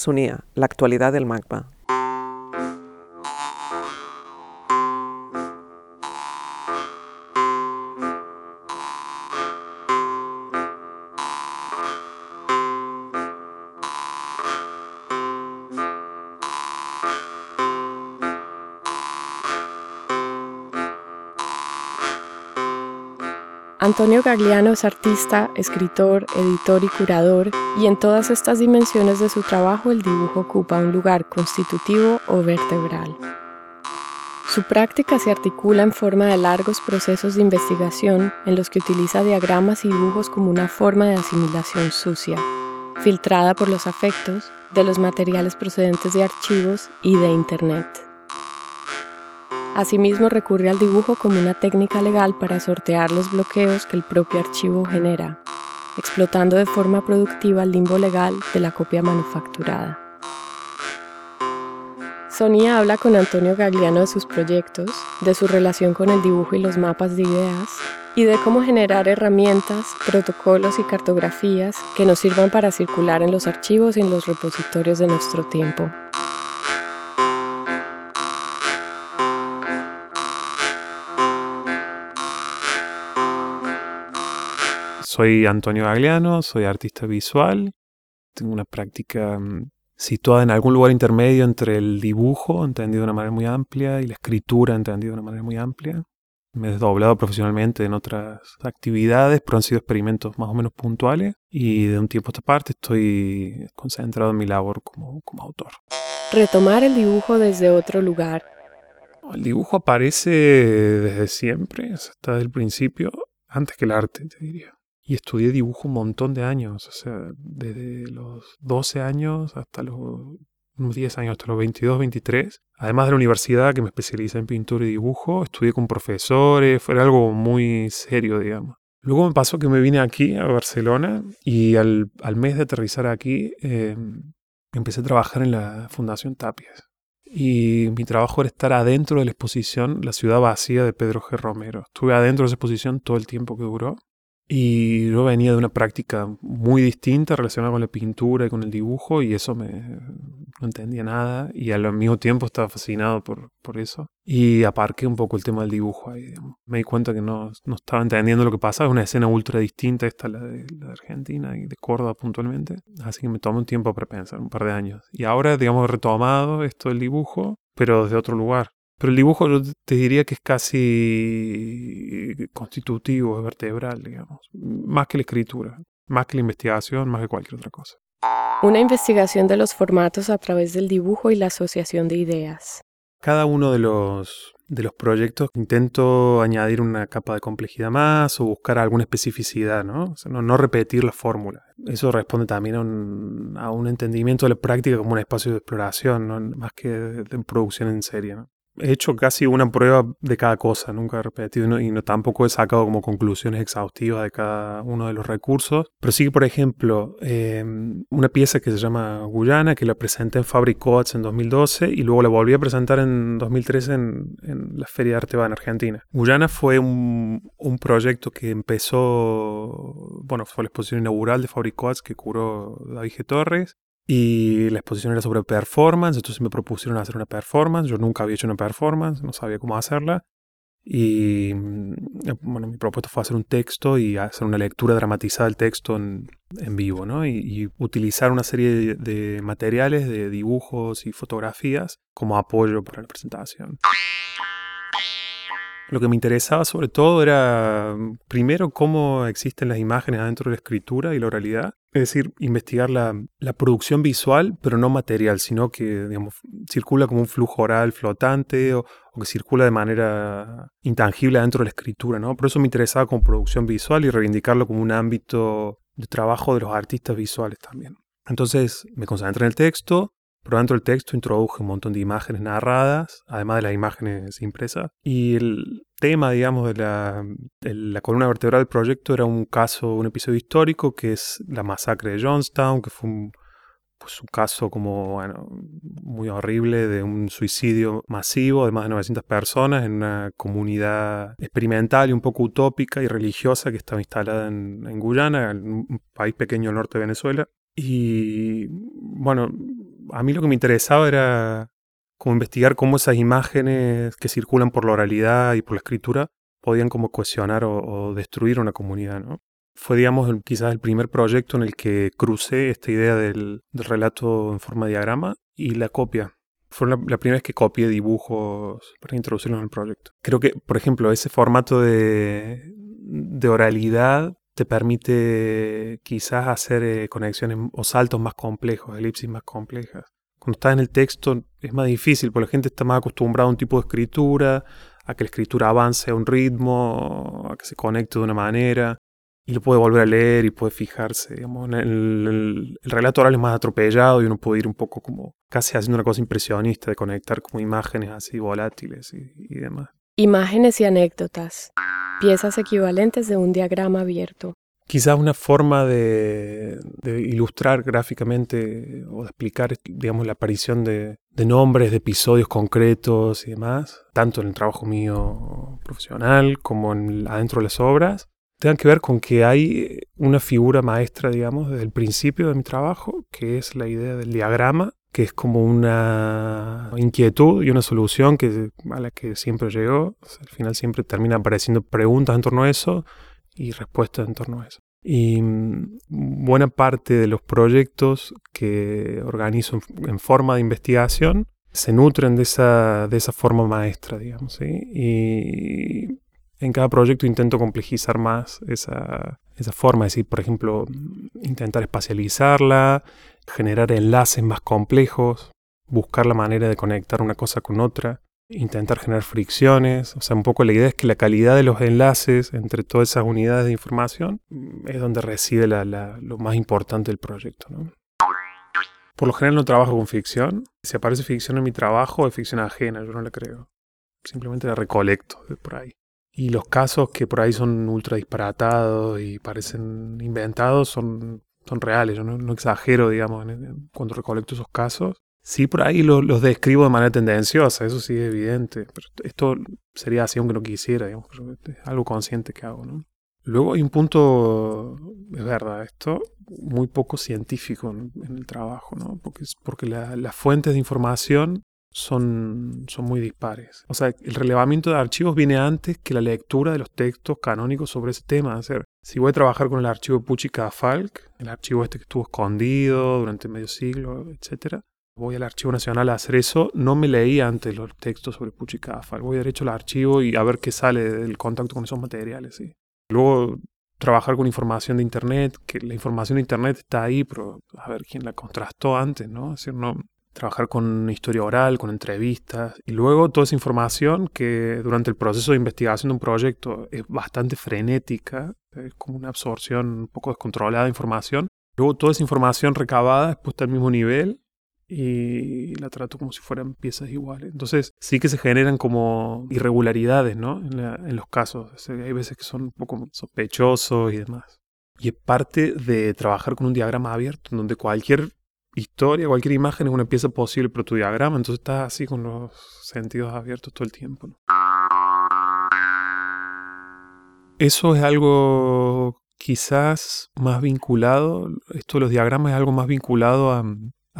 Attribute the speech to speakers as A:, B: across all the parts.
A: Sunía, la actualidad del magma.
B: Antonio Gagliano es artista, escritor, editor y curador, y en todas estas dimensiones de su trabajo el dibujo ocupa un lugar constitutivo o vertebral. Su práctica se articula en forma de largos procesos de investigación en los que utiliza diagramas y dibujos como una forma de asimilación sucia, filtrada por los afectos de los materiales procedentes de archivos y de Internet. Asimismo, recurre al dibujo como una técnica legal para sortear los bloqueos que el propio archivo genera, explotando de forma productiva el limbo legal de la copia manufacturada. Sonia habla con Antonio Gagliano de sus proyectos, de su relación con el dibujo y los mapas de ideas, y de cómo generar herramientas, protocolos y cartografías que nos sirvan para circular en los archivos y en los repositorios de nuestro tiempo.
C: Soy Antonio Gagliano, soy artista visual. Tengo una práctica mm, situada en algún lugar intermedio entre el dibujo, entendido de una manera muy amplia, y la escritura, entendido de una manera muy amplia. Me he desdoblado profesionalmente en otras actividades, pero han sido experimentos más o menos puntuales. Y de un tiempo a esta parte estoy concentrado en mi labor como, como autor.
B: Retomar el dibujo desde otro lugar.
C: El dibujo aparece desde siempre, hasta el principio, antes que el arte, te diría y estudié dibujo un montón de años, o sea, desde los 12 años hasta los unos 10 años, hasta los 22, 23. Además de la universidad que me especializa en pintura y dibujo, estudié con profesores, fue algo muy serio, digamos. Luego me pasó que me vine aquí a Barcelona y al, mes de aterrizar aquí em, empecé a trabajar en la Fundación Tapias. Y mi trabajo era estar adentro de la exposición La ciudad vacía de Pedro G. Romero. Estuve adentro de esa exposición todo el tiempo que duró. Y yo venía de una práctica muy distinta relacionada con la pintura y con el dibujo y eso me no entendía nada y al mismo tiempo estaba fascinado por, por eso. Y aparqué un poco el tema del dibujo ahí. Me di cuenta que no, no, estaba entendiendo lo que pasaba. Es una escena ultra distinta esta, de, la Argentina y de Córdoba puntualmente. Así que me tomé un tiempo para pensar, un par de años. Y ahora, digamos, he retomado esto del dibujo, pero desde otro lugar. Pero el dibujo yo te diría que es casi constitutivo, es vertebral, digamos. Más que la escritura, más que la investigación, más que cualquier otra cosa.
B: Una investigación de los formatos a través del dibujo y la asociación de ideas.
C: Cada uno de los, de los proyectos intento añadir una capa de complejidad más o buscar alguna especificidad, ¿no? no, repetir la fórmula. Eso responde también a un, a un, entendimiento de la práctica como un espacio de exploración, ¿no? más que de, de producción en serie. ¿no? He hecho casi una prueba de cada cosa, nunca he repetido y no, tampoco he sacado como conclusiones exhaustivas de cada uno de los recursos. Pero sí por ejemplo, em, una pieza que se llama Guyana, que la presenté en Fabric Coats en 2012 y luego la volví a presentar en 2013 en, la Feria de Arte en Argentina. Guyana fue un, un, proyecto que empezó, bueno, fue la exposición inaugural de Fabric Coats que curó David G. Torres y la exposición era sobre performance, entonces me propusieron hacer una performance. Yo nunca había hecho una performance, no sabía cómo hacerla. Y mm, bueno, mi propuesta fue hacer un texto y hacer una lectura dramatizada del texto en, en vivo, ¿no? Y, utilizar una serie de, materiales, de dibujos y fotografías como apoyo para la presentación. Lo que me interesaba sobre todo era, primero, cómo existen las imágenes dentro de la escritura y la oralidad. Es decir, investigar la, producción visual, pero no material, sino que digamos, circula como un flujo oral flotante o, que circula de manera intangible dentro de la escritura. ¿no? Por eso me interesaba como producción visual y reivindicarlo como un ámbito de trabajo de los artistas visuales también. Entonces me concentré en el texto, pero dentro del texto introduje un montón de imágenes narradas, además de las imágenes impresas. Y el tema, digamos, de la, la, columna vertebral del proyecto era un caso, un episodio histórico que es la masacre de Johnstown, que fue un, pues, un caso como, bueno, muy horrible de un suicidio masivo de más de 900 personas en una comunidad experimental y un poco utópica y religiosa que estaba instalada en, en Guyana, un país pequeño al norte de Venezuela. Y bueno, a mí lo que me interesaba era como investigar cómo esas imágenes que circulan por la oralidad y por la escritura podían como cohesionar o, destruir una comunidad, ¿no? Fue, digamos, quizás el primer proyecto en el que crucé esta idea del, relato en forma de diagrama y la copia. Fue la, primera vez que copié dibujos para introducirlos en el proyecto. Creo que, por ejemplo, ese formato de, de oralidad te permite quizás hacer eh, conexiones o saltos más complejos, elipsis más complejas. Cuando estás en el texto es más difícil, porque la gente está más acostumbrada a un tipo de escritura, a que la escritura avance a un ritmo, a que se conecte de una manera, y lo puede volver a leer y puede fijarse. Digamos, el, relato oral es más atropellado y uno puede ir un poco como casi haciendo una cosa impresionista de conectar como imágenes así volátiles y demás.
B: Imágenes y anécdotas. Piezas equivalentes de un diagrama abierto.
C: Quizás una forma de, ilustrar gráficamente o de explicar, digamos, la aparición de, nombres, de episodios concretos y demás, tanto en el trabajo mío profesional como en, adentro de las obras, tengan que ver con que hay una figura maestra, digamos, desde el principio de mi trabajo, que es la idea del diagrama que es como una inquietud y una solución que, a la que siempre llegó. al final siempre termina apareciendo preguntas en torno a eso y respuestas en torno a eso. Y mm, buena parte de los proyectos que organizo en, forma de investigación se nutren de esa, de esa forma maestra, digamos. Y en cada proyecto intento complejizar más esa, esa forma, es decir, por ejemplo, intentar espacializarla, generar enlaces más complejos, buscar la manera de conectar una cosa con otra, intentar generar fricciones, o sea, un poco la idea es que la calidad de los enlaces entre todas esas unidades de información es donde reside lo más importante del proyecto. Por lo general no trabajo con ficción, si aparece ficción en mi trabajo es ficción ajena, yo no la creo, simplemente la recolecto por ahí. Y los casos que por ahí son ultra disparatados y parecen inventados son, son reales. Yo no, exagero, digamos, cuando recolecto esos casos. Sí, por ahí los, describo de manera tendenciosa, eso sí es evidente. Pero esto sería así aunque no quisiera, digamos. Es algo consciente que hago, ¿no? Luego hay un punto, es verdad, esto muy poco científico en, el trabajo, ¿no? Porque, porque las fuentes de información son, son muy dispares. O sea, el relevamiento de archivos viene antes que la lectura de los textos canónicos sobre ese tema. Es decir, si voy a trabajar con el archivo Puchica-Falk, el archivo este que estuvo escondido durante medio siglo, etc., voy al Archivo Nacional a hacer eso, no me leí antes los textos sobre Puchica-Falk. Voy derecho al archivo y a ver qué sale del contacto con esos materiales. ¿sí? Luego trabajar con información de Internet, que la información de Internet está ahí, pero a ver quién la contrastó antes, ¿no? Es decir, no, trabajar con historia oral, con entrevistas y luego toda esa información que durante el proceso de investigación de un proyecto es bastante frenética, es como una absorción un poco descontrolada de información. Luego toda esa información recabada es puesta al mismo nivel y la trato como si fueran piezas iguales. Entonces sí que se generan como irregularidades ¿no? en, los casos. hay veces que son un poco sospechosos y demás. Y es parte de trabajar con un diagrama abierto, en donde cualquier historia, cualquier imagen es una pieza posible para tu diagrama, entonces estás así con los sentidos abiertos todo el tiempo. Eso es algo quizás más vinculado, esto de los diagramas es algo más vinculado a,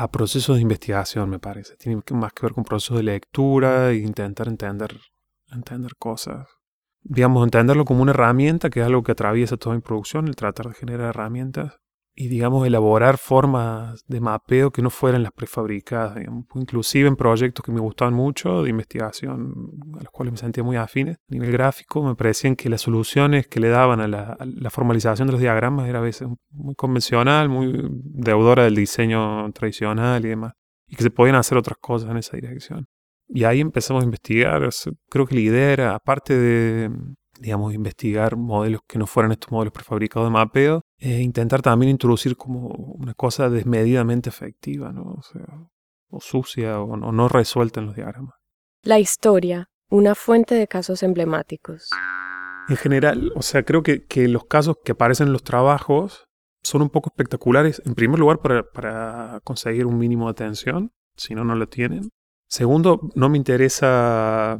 C: a procesos de investigación, me parece. Tiene más que ver con procesos de lectura e intentar entender, entender cosas. Digamos, entenderlo como una herramienta, que es algo que atraviesa toda mi producción, el tratar de generar herramientas y digamos elaborar formas de mapeo que no fueran las prefabricadas, inclusive en proyectos que me gustaban mucho de investigación a los cuales me sentía muy afines. A nivel gráfico me parecían que las soluciones que le daban a la, formalización de los diagramas era a veces muy convencional, muy deudora del diseño tradicional y demás, y que se podían hacer otras cosas en esa dirección. Y ahí empezamos a investigar, creo que la idea era, aparte de digamos, investigar modelos que no fueran estos modelos prefabricados de mapeo, e intentar también introducir como una cosa desmedidamente efectiva, ¿no? O sea, o sucia o no, resuelta en los diagramas.
B: La historia, una fuente de casos emblemáticos.
C: En general, o sea, creo que, que los casos que aparecen en los trabajos son un poco espectaculares, en primer lugar para, para conseguir un mínimo de atención, si no, no lo tienen. Segundo, no me interesa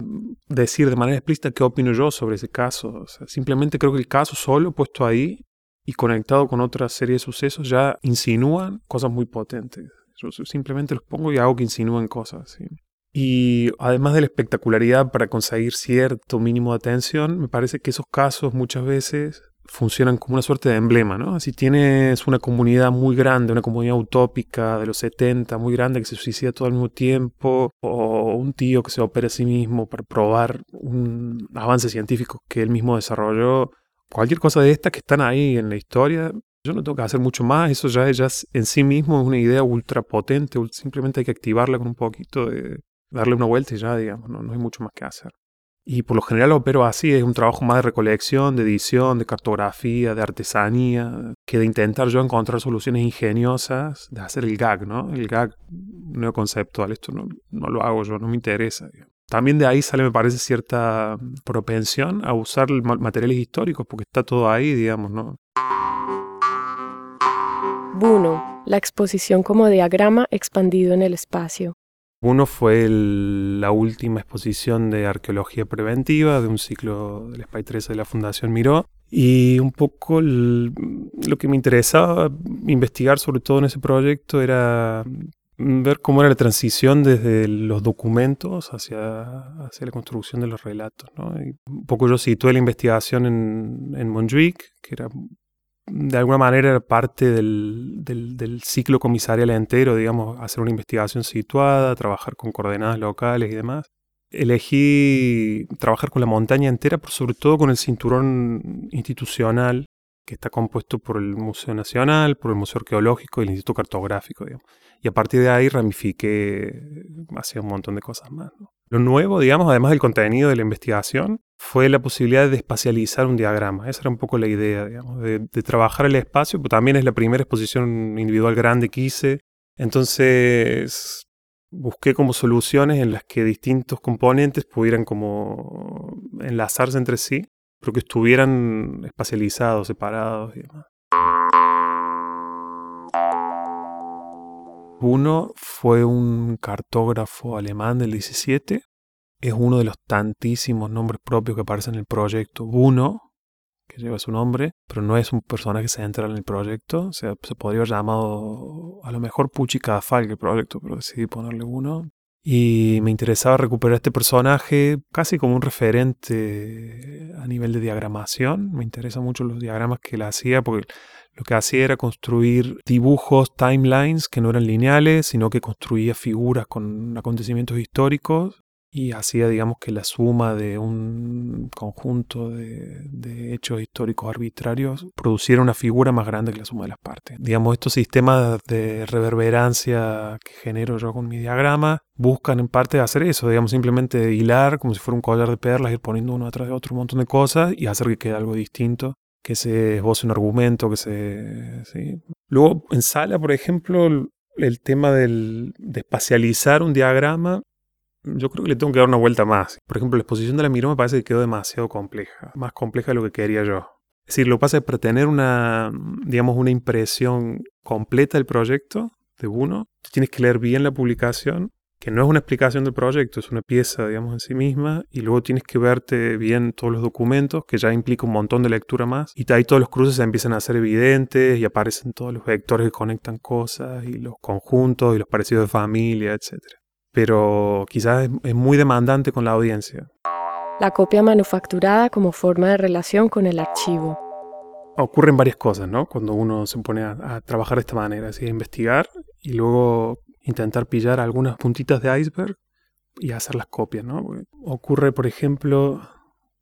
C: decir de manera explícita qué opino yo sobre ese caso. simplemente creo que el caso solo puesto ahí y conectado con otra serie de sucesos ya insinúan cosas muy potentes. Yo simplemente los pongo y hago que insinúen cosas. Y además de la espectacularidad para conseguir cierto mínimo de atención, me parece que esos casos muchas veces funcionan como una suerte de emblema, ¿no? Si tienes una comunidad muy grande, una comunidad utópica de los 70, muy grande, que se suicida todo al mismo tiempo, o un tío que se opera a sí mismo para probar un avance científico que él mismo desarrolló, cualquier cosa de estas que están ahí en la historia, yo no tengo que hacer mucho más, eso ya, ya en sí mismo es una idea ultra potente, simplemente hay que activarla con un poquito de darle una vuelta y ya, digamos, no, no hay mucho más que hacer. Y por lo general opero así, es un trabajo más de recolección, de edición, de cartografía, de artesanía, que de intentar yo encontrar soluciones ingeniosas, de hacer el gag, ¿no? El gag neoconceptual, esto no, no lo hago yo, no me interesa. También de ahí sale, me parece, cierta propensión a usar materiales históricos, porque está todo ahí, digamos, ¿no?
B: Buno, la exposición como diagrama expandido en el espacio.
C: Uno fue la última exposición de arqueología preventiva de un ciclo del SPY 13 de la Fundación Miró. Y un poco lo que me interesaba investigar, sobre todo en ese proyecto, era ver cómo era la transición desde los documentos hacia, hacia la construcción de los relatos. un poco yo situé la investigación en, en que era de alguna manera era parte del, del, ciclo comisarial entero, digamos, hacer una investigación situada, trabajar con coordenadas locales y demás. Elegí trabajar con la montaña entera, pero sobre todo con el cinturón institucional que está compuesto por el Museo Nacional, por el Museo Arqueológico y el Instituto Cartográfico. Digamos. Y a partir de ahí ramifiqué hacia un montón de cosas más. Lo nuevo, digamos, además del contenido de la investigación, fue la posibilidad de espacializar un diagrama. Esa era un poco la idea, digamos, de, trabajar el espacio, pero también es la primera exposición individual grande que hice. Entonces busqué como soluciones en las que distintos componentes pudieran como enlazarse entre sí, pero que estuvieran espacializados, separados y demás. Uno fue un cartógrafo alemán del 17 es uno de los tantísimos nombres propios que aparecen en el proyecto. Uno, que lleva su nombre, pero no es un personaje central en el proyecto. O sea, se podría haber llamado a lo mejor Pucci Cadafalque el proyecto, pero decidí ponerle uno. Y me interesaba recuperar este personaje casi como un referente a nivel de diagramación. Me interesan mucho los diagramas que él hacía porque lo que hacía era construir dibujos, timelines que no eran lineales, sino que construía figuras con acontecimientos históricos y hacía, digamos, que la suma de un conjunto de, hechos históricos arbitrarios produciera una figura más grande que la suma de las partes. Digamos, estos sistemas de reverberancia que genero yo con mi diagrama buscan en parte hacer eso, digamos, simplemente hilar como si fuera un collar de perlas, ir poniendo uno atrás de otro un montón de cosas y hacer que quede algo distinto que se esboce un argumento, que se... ¿sí? Luego, en sala, por ejemplo, el tema del, de espacializar un diagrama yo creo que le tengo que dar una vuelta más. Por ejemplo, la exposición de la Miró me parece que quedó demasiado compleja, más compleja de lo que quería yo. Es decir, lo que pasa es para tener una, digamos, una impresión completa del proyecto de uno, tienes que leer bien la publicación, que no es una explicación del proyecto, es una pieza, digamos, en sí misma, y luego tienes que verte bien todos los documentos, que ya implica un montón de lectura más, y ahí todos los cruces se empiezan a ser evidentes y aparecen todos los vectores que conectan cosas, y los conjuntos, y los parecidos de familia, etcétera pero quizás es, muy demandante con la audiencia.
B: La copia manufacturada como forma de relación con el archivo.
C: Ocurren varias cosas, ¿no? Cuando uno se pone a, trabajar de esta manera, así, a investigar y luego intentar pillar algunas puntitas de iceberg y hacer las copias, ¿no? Ocurre, por ejemplo,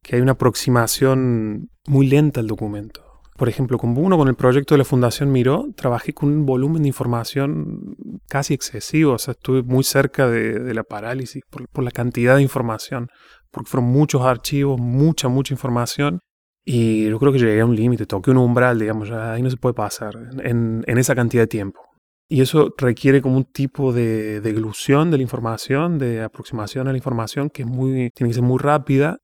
C: que hay una aproximación muy lenta al documento. Por ejemplo, con uno con el proyecto de la Fundación Miró, trabajé con un volumen de información casi excesivo. O sea, estuve muy cerca de, la parálisis por, la cantidad de información. Porque fueron muchos archivos, mucha, mucha información. Y yo creo que llegué a un límite, toqué un umbral, digamos, ya ahí no se puede pasar en, esa cantidad de tiempo. Y eso requiere como un tipo de, de de la información, de aproximación a la información que es muy, tiene que ser muy rápida,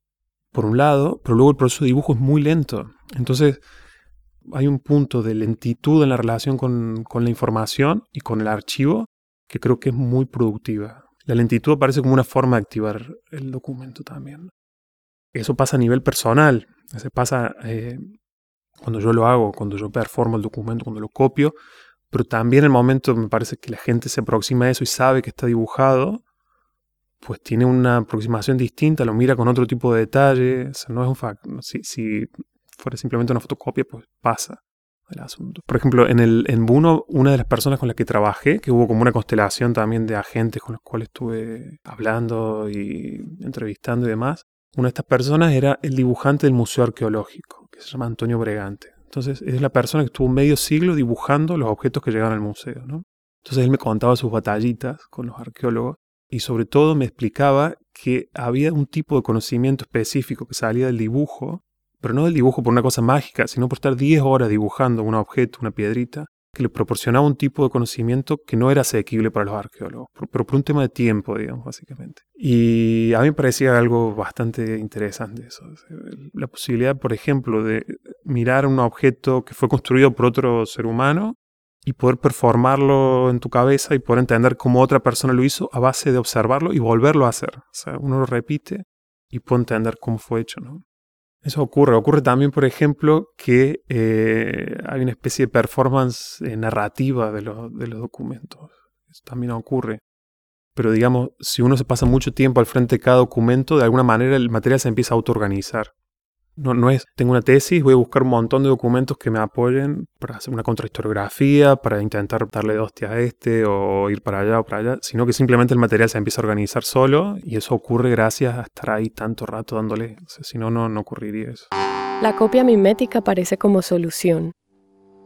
C: por un lado, pero luego el proceso de dibujo es muy lento. Entonces, hay un punto de lentitud en la relación con, la información y con el archivo que creo que es muy productiva. La lentitud aparece como una forma de activar el documento también. Eso pasa a nivel personal. Se pasa eh, cuando yo lo hago, cuando yo performo el documento, cuando lo copio, pero también el momento me parece que la gente se aproxima a eso y sabe que está dibujado, pues tiene una aproximación distinta, lo mira con otro tipo de detalle, o sea, no es un fact, si, si fuera simplemente una fotocopia, pues pasa el asunto. Por ejemplo, en, el, en Buno, una de las personas con las que trabajé, que hubo como una constelación también de agentes con los cuales estuve hablando y entrevistando y demás, una de estas personas era el dibujante del Museo Arqueológico, que se llama Antonio Bregante. Entonces, es la persona que estuvo medio siglo dibujando los objetos que llegaban al museo, ¿no? Entonces, él me contaba sus batallitas con los arqueólogos y sobre todo me explicaba que había un tipo de conocimiento específico que salía del dibujo pero no del dibujo por una cosa mágica, sino por estar 10 horas dibujando un objeto, una piedrita, que le proporcionaba un tipo de conocimiento que no era asequible para los arqueólogos, pero por un tema de tiempo, digamos, básicamente. Y a mí me parecía algo bastante interesante eso. La posibilidad, por ejemplo, de mirar un objeto que fue construido por otro ser humano y poder performarlo en tu cabeza y poder entender cómo otra persona lo hizo a base de observarlo y volverlo a hacer. O sea, uno lo repite y puede entender cómo fue hecho, ¿no? Eso ocurre. Ocurre también, por ejemplo, que eh, hay una especie de performance eh, narrativa de, de los documentos. Eso también ocurre. Pero digamos, si uno se pasa mucho tiempo al frente de cada documento, de alguna manera el material se empieza a autoorganizar. No, no es, tengo una tesis, voy a buscar un montón de documentos que me apoyen para hacer una contrahistoriografía, para intentar darle hostia a este o ir para allá o para allá, sino que simplemente el material se empieza a organizar solo y eso ocurre gracias a estar ahí tanto rato dándole. si no, no, no ocurriría eso.
B: La copia mimética parece como solución.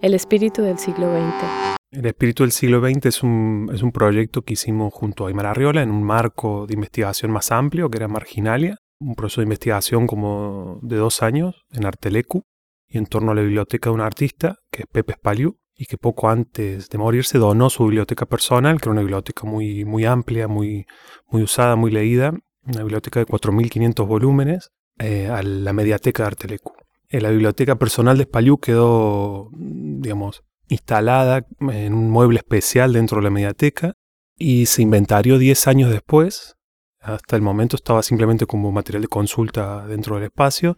B: El espíritu del siglo XX.
C: El espíritu del siglo XX es un, es un proyecto que hicimos junto a Aymar Arriola en un marco de investigación más amplio que era Marginalia un proceso de investigación como de dos años en Artelecu y en torno a la biblioteca de un artista, que es Pepe Spaliu, y que poco antes de morir se donó su biblioteca personal, que era una biblioteca muy, muy amplia, muy, muy usada, muy leída, una biblioteca de 4.500 volúmenes, eh, a la mediateca de Artelecu. Eh, la biblioteca personal de Spaliu quedó, digamos, instalada en un mueble especial dentro de la mediateca y se inventarió 10 años después hasta el momento estaba simplemente como material de consulta dentro del espacio.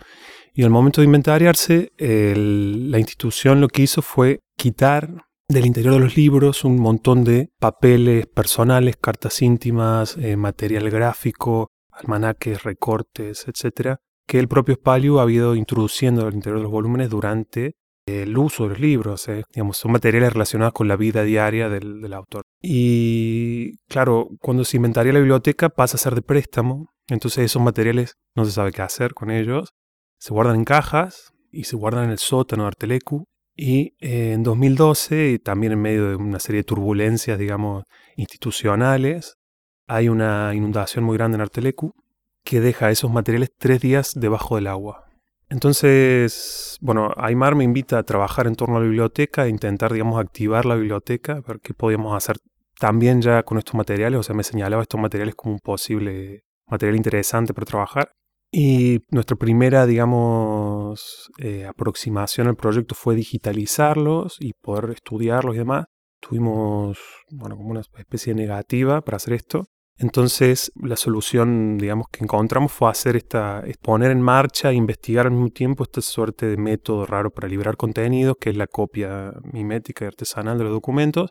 C: Y al momento de inventariarse, la institución lo que hizo fue quitar del interior de los libros un montón de papeles personales, cartas íntimas, eh, material gráfico, almanaques, recortes, etcétera, que el propio Spaliu ha ido introduciendo al interior de los volúmenes durante el uso de los libros, eh, digamos, son materiales relacionados con la vida diaria del, autor. Y claro, cuando se inventaría la biblioteca pasa a ser de préstamo, entonces esos materiales no se sabe qué hacer con ellos, se guardan en cajas y se guardan en el sótano de Artelecu. Y eh, en 2012, también en medio de una serie de turbulencias, digamos, institucionales, hay una inundación muy grande en Artelecu que deja esos materiales tres días debajo del agua. Entonces, bueno, Aymar me invita a trabajar en torno a la biblioteca, a intentar, digamos, activar la biblioteca, ver qué podíamos hacer también ya con estos materiales, o sea, me señalaba estos materiales como un posible material interesante para trabajar. Y nuestra primera, digamos, eh, aproximación al proyecto fue digitalizarlos y poder estudiarlos y demás. Tuvimos, bueno, como una especie de negativa para hacer esto. Entonces, la solución, digamos, que encontramos fue hacer esta, poner en marcha e investigar al mismo tiempo esta suerte de método raro para liberar contenidos, que es la copia mimética y artesanal de los documentos.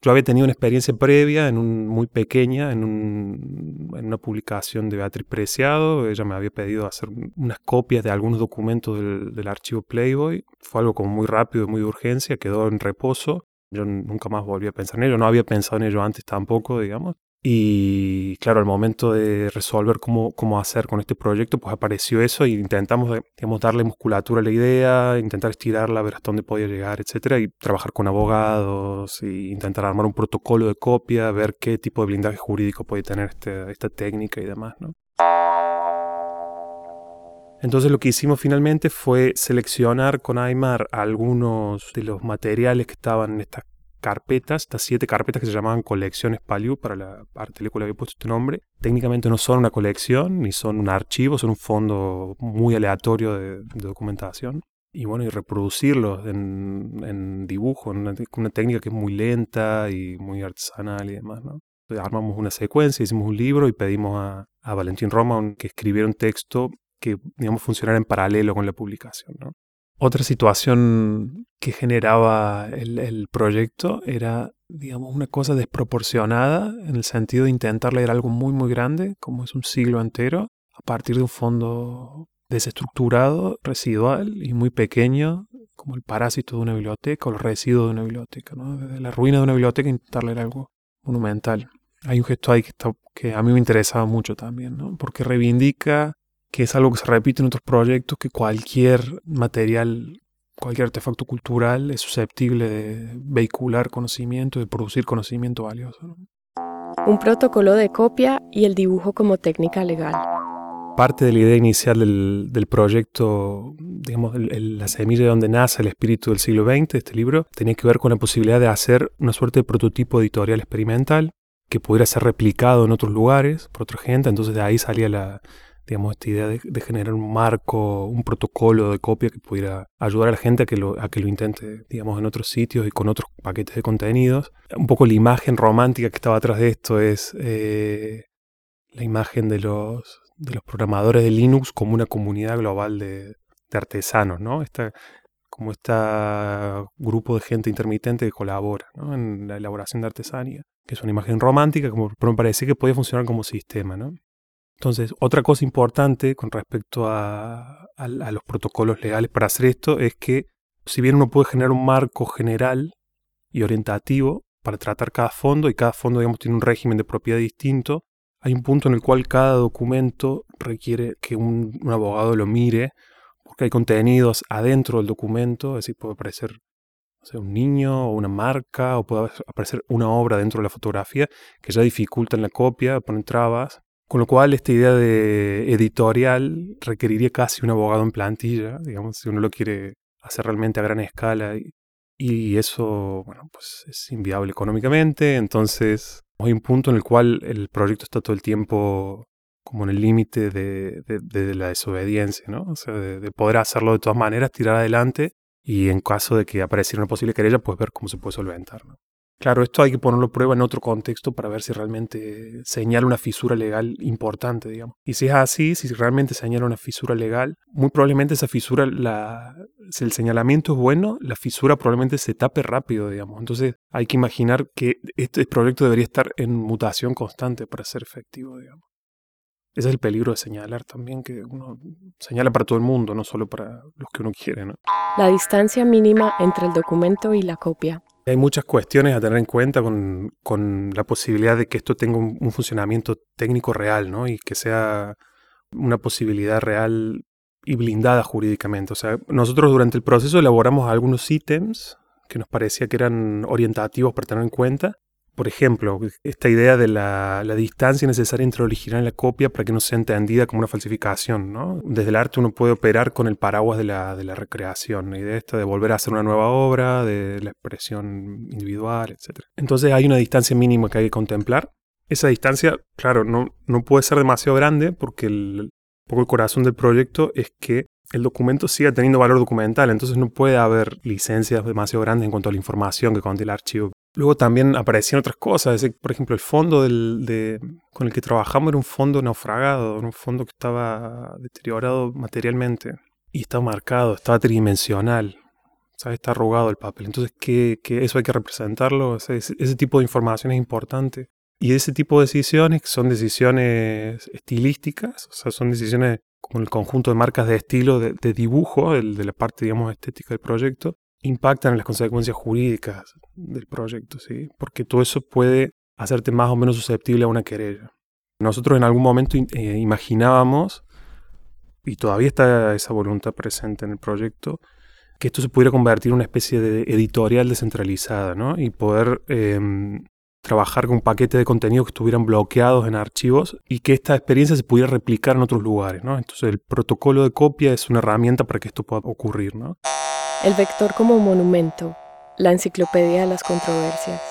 C: Yo había tenido una experiencia previa, en un, muy pequeña, en, una publicación de Beatriz Preciado. Ella me había pedido hacer unas copias de algunos documentos del, archivo Playboy. Fue algo como muy rápido, muy de urgencia, quedó en reposo. Yo nunca más volví a pensar en ello, no había pensado en ello antes tampoco, digamos. Y claro, al momento de resolver cómo, cómo hacer con este proyecto, pues apareció eso y intentamos digamos, darle musculatura a la idea, intentar estirarla, ver hasta dónde podía llegar, etcétera, y trabajar con abogados, y intentar armar un protocolo de copia, ver qué tipo de blindaje jurídico puede tener este, esta técnica y demás, ¿no? Entonces lo que hicimos finalmente fue seleccionar con Aymar algunos de los materiales que estaban en esta carpetas, estas siete carpetas que se llamaban colecciones Paliu, para la parte le había puesto este nombre. Técnicamente no son una colección, ni son un archivo, son un fondo muy aleatorio de, documentación. Y bueno, y reproducirlos en, dibujo, en una, técnica que es muy lenta y muy artesanal y demás, ¿no? armamos una secuencia, hicimos un libro y pedimos a, a Valentín Roma que escribiera un texto que, digamos, funcionara en paralelo con la publicación, ¿no? Otra situación que generaba el, proyecto era, digamos, una cosa desproporcionada en el sentido de intentar leer algo muy, muy grande, como es un siglo entero, a partir de un fondo desestructurado, residual y muy pequeño, como el parásito de una biblioteca o el residuo de una biblioteca. Desde la ruina de una biblioteca intentar leer algo monumental. Hay un gesto ahí que, que a mí me interesaba mucho también, ¿no? Porque reivindica que es algo que se repite en otros proyectos, que cualquier material, cualquier artefacto cultural es susceptible de vehicular conocimiento, de producir conocimiento valioso.
B: Un protocolo de copia y el dibujo como técnica legal.
C: Parte de la idea inicial del, proyecto, digamos, la semilla de donde nace el espíritu del siglo XX, este libro, tenía que ver con la posibilidad de hacer una suerte de prototipo editorial experimental que pudiera ser replicado en otros lugares por otra gente. Entonces de ahí salía la, digamos, esta idea de, generar un marco, un protocolo de copia que pudiera ayudar a la gente a que, lo, intente, digamos, en otros sitios y con otros paquetes de contenidos. Un poco la imagen romántica que estaba atrás de esto es eh, la imagen de los, de los programadores de Linux como una comunidad global de, artesanos, ¿no? Esta, como este grupo de gente intermitente que colabora en la elaboración de artesanía, que es una imagen romántica, como, pero me parece que podía funcionar como sistema, ¿no? Entonces, otra cosa importante con respecto a, los protocolos legales para hacer esto es que si bien uno puede generar un marco general y orientativo para tratar cada fondo y cada fondo digamos tiene un régimen de propiedad distinto, hay un punto en el cual cada documento requiere que un, abogado lo mire porque hay contenidos adentro del documento, es decir, puede aparecer un niño o una marca o puede aparecer una obra dentro de la fotografía que ya dificultan la copia, ponen trabas. Con lo cual, esta idea de editorial requeriría casi un abogado en plantilla, digamos, si uno lo quiere hacer realmente a gran escala. Y, eso, bueno, pues es inviable económicamente. Entonces, hay un punto en el cual el proyecto está todo el tiempo como en el límite de, la desobediencia, ¿no? O sea, de, poder hacerlo de todas maneras, tirar adelante y en caso de que apareciera una posible querella, pues ver cómo se puede solventar, ¿no? Claro, esto hay que ponerlo a prueba en otro contexto para ver si realmente señala una fisura legal importante, digamos. Y si es así, si realmente señala una fisura legal, muy probablemente esa fisura, si el señalamiento es bueno, la fisura probablemente se tape rápido, digamos. Entonces hay que imaginar que este proyecto debería estar en mutación constante para ser efectivo, digamos. Ese es el peligro de señalar también, que uno señala para todo el mundo, no solo para los que uno quiere. ¿no?
B: La distancia mínima entre el documento y la copia.
C: Hay muchas cuestiones a tener en cuenta con, la posibilidad de que esto tenga un, funcionamiento técnico real, ¿no? Y que sea una posibilidad real y blindada jurídicamente. O sea, nosotros durante el proceso elaboramos algunos ítems que nos parecía que eran orientativos para tener en cuenta por ejemplo, esta idea de la, distancia necesaria entre el original y la copia para que no sea entendida como una falsificación. ¿no? Desde el arte uno puede operar con el paraguas de la, recreación, la idea esta de volver a hacer una nueva obra, de la expresión individual, etc. Entonces hay una distancia mínima que hay que contemplar. Esa distancia, claro, no, puede ser demasiado grande porque poco el corazón del proyecto es que el documento siga teniendo valor documental, entonces no puede haber licencias demasiado grandes en cuanto a la información que contiene el archivo. Luego también aparecían otras cosas, por ejemplo, el fondo con el que trabajamos era un fondo naufragado, un fondo que estaba deteriorado materialmente y estaba marcado, estaba tridimensional, ¿sabes? está arrugado el papel. Entonces, ¿qué, eso hay que representarlo, ese, tipo de información es importante. Y ese tipo de decisiones son decisiones estilísticas, o sea, son decisiones como el conjunto de marcas de estilo de, dibujo, de la parte, digamos, estética del proyecto, impactan las consecuencias jurídicas del proyecto, ¿sí? Porque todo eso puede hacerte más o menos susceptible a una querella. Nosotros en algún momento eh, imaginábamos, y todavía está esa voluntad presente en el proyecto, que esto se pudiera convertir en una especie de editorial descentralizada, ¿no? Y poder em, trabajar con un paquete de contenido que estuvieran bloqueados en archivos y que esta experiencia se pudiera replicar en otros lugares, ¿no? Entonces el protocolo de copia es una herramienta para que esto pueda ocurrir, ¿no?
B: El vector como monumento, la enciclopedia de las controversias.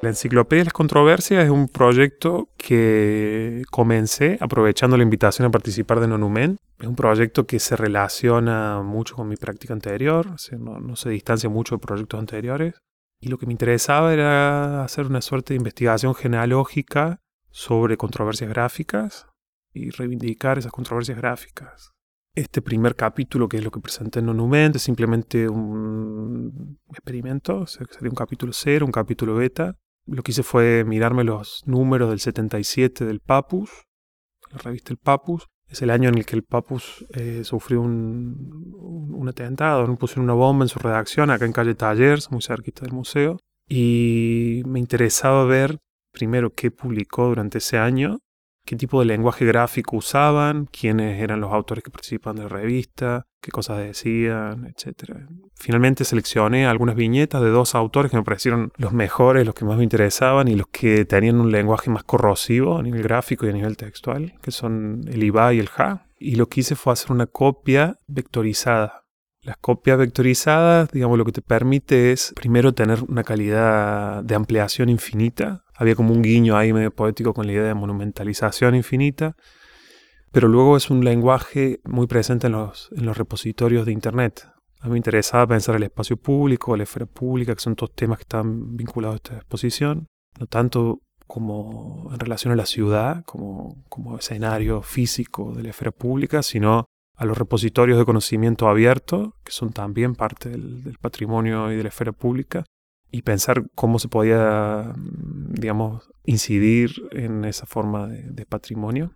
C: La enciclopedia de las controversias es un proyecto que comencé aprovechando la invitación a participar de Nonumen. Es un proyecto que se relaciona mucho con mi práctica anterior, no, no se distancia mucho de proyectos anteriores. Y lo que me interesaba era hacer una suerte de investigación genealógica sobre controversias gráficas y reivindicar esas controversias gráficas. Este primer capítulo, que es lo que presenté en Monument, es simplemente un experimento, o sea, sería un capítulo cero, un capítulo beta. Lo que hice fue mirarme los números del 77 del Papus, la revista El Papus. Es el año en el que el Papus eh, sufrió un, un, atentado, no pusieron una bomba en su redacción, acá en calle Tallers, muy cerquita del museo. Y me interesaba ver primero qué publicó durante ese año qué tipo de lenguaje gráfico usaban, quiénes eran los autores que participaban de la revista, qué cosas decían, etc. Finalmente seleccioné algunas viñetas de dos autores que me parecieron los mejores, los que más me interesaban y los que tenían un lenguaje más corrosivo a nivel gráfico y a nivel textual, que son el IBA y el JA. Y lo que hice fue hacer una copia vectorizada. Las copias vectorizadas, digamos, lo que te permite es primero tener una calidad de ampliación infinita, había como un guiño ahí medio poético con la idea de monumentalización infinita, pero luego es un lenguaje muy presente en los, en los repositorios de Internet. A mí me interesaba pensar el espacio público, la esfera pública, que son todos temas que están vinculados a esta exposición, no tanto como en relación a la ciudad, como, como escenario físico de la esfera pública, sino a los repositorios de conocimiento abierto, que son también parte del patrimonio y de la esfera pública, y pensar cómo se podía, digamos, incidir en esa forma de, patrimonio.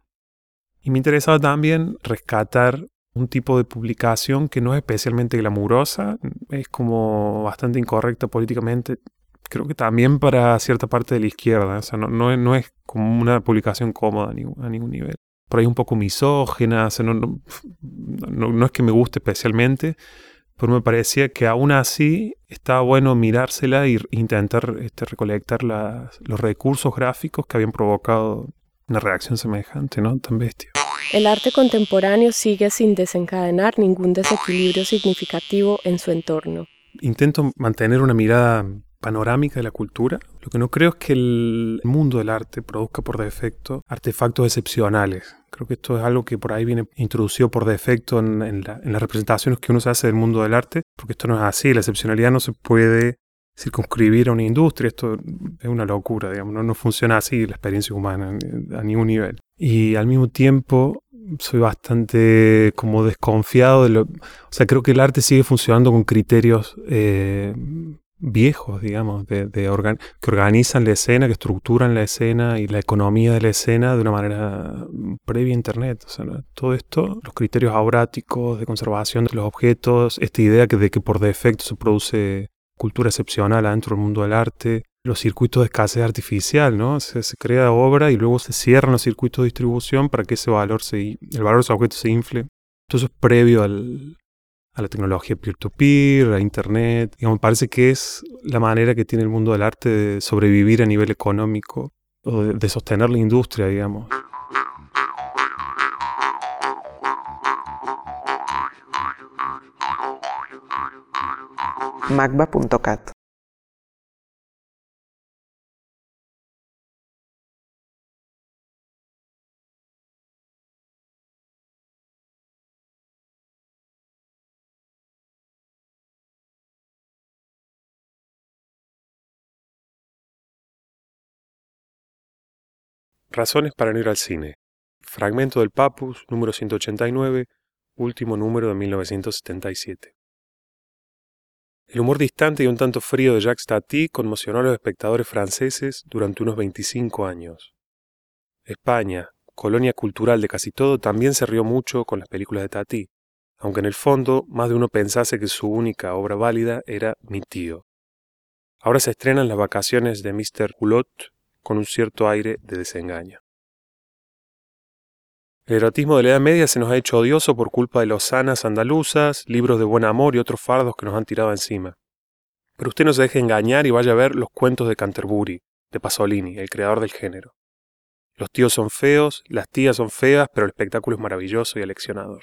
C: Y me interesaba también rescatar un tipo de publicación que no es especialmente glamurosa, es como bastante incorrecta políticamente, creo que también para cierta parte de la izquierda, o sea, no, no, es como una publicación cómoda a ningún, nivel. Por ahí un poco misógena, o no, no, es que me guste especialmente, pero me parecía que aún así estaba bueno mirársela e intentar este, recolectar los recursos gráficos que habían provocado una reacción semejante, ¿no? Tan bestia.
B: El arte contemporáneo sigue sin desencadenar ningún desequilibrio significativo en su entorno.
C: Intento mantener una mirada panorámica de la cultura. Lo que no creo es que el mundo del arte produzca por defecto artefactos excepcionales. Creo que esto es algo que por ahí viene introducido por defecto en, las representaciones que uno se hace del mundo del arte, porque esto no es así. La excepcionalidad no se puede circunscribir a una industria. Esto es una locura, digamos. No, no funciona así la experiencia humana a ningún nivel. Y al mismo tiempo soy bastante como desconfiado de lo... O sea, creo que el arte sigue funcionando con criterios eh, viejos, digamos, de, que organizan la escena, que estructuran la escena y la economía de la escena de una manera previa a Internet. O sea, todo esto, los criterios auráticos de conservación de los objetos, esta idea que, de que por defecto se produce cultura excepcional adentro del mundo del arte, los circuitos de escasez artificial, ¿no? Se, crea obra y luego se cierran los circuitos de distribución para que ese valor se, el valor de esos objetos se infle. Todo eso es previo al, a la tecnología peer-to-peer, a Internet. me parece que es la manera que tiene el mundo del arte de sobrevivir a nivel económico o de, sostener la industria, digamos.
A: magba.cat
C: Razones para no ir al cine. Fragmento del Papus, número 189, último número de 1977. El humor distante y un tanto frío de Jacques Tati conmocionó a los espectadores franceses durante unos 25 años. España, colonia cultural de casi todo, también se rió mucho con las películas de Tati, aunque en el fondo más de uno pensase que su única obra válida era Mi tío. Ahora se estrenan las vacaciones de Mr. Hulot con un cierto aire de desengaño. El erotismo de la Edad Media se nos ha hecho odioso por culpa de lozanas andaluzas, libros de buen amor y otros fardos que nos han tirado encima. Pero usted no se deje engañar y vaya a ver los cuentos de Canterbury, de Pasolini, el creador del género. Los tíos son feos, las tías son feas, pero el espectáculo es maravilloso y aleccionador.